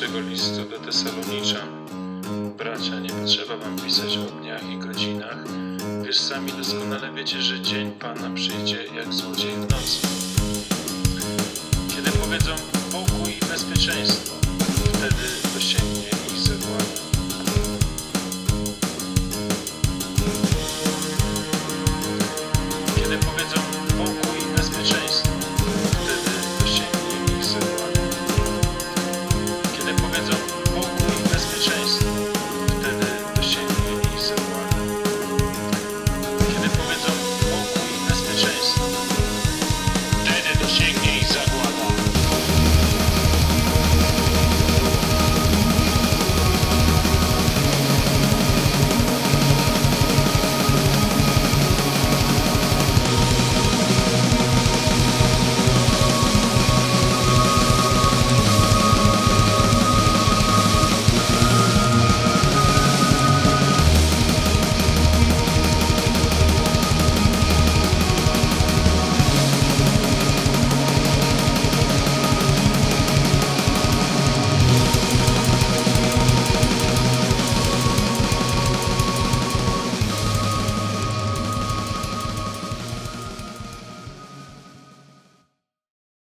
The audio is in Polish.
pierwszego listu do Tesaloniczan. Bracia, nie potrzeba wam pisać o dniach i godzinach, gdyż sami doskonale wiecie, że dzień Pana przyjdzie jak złodziej w nocy. Kiedy powiedzą pokój i bezpieczeństwo,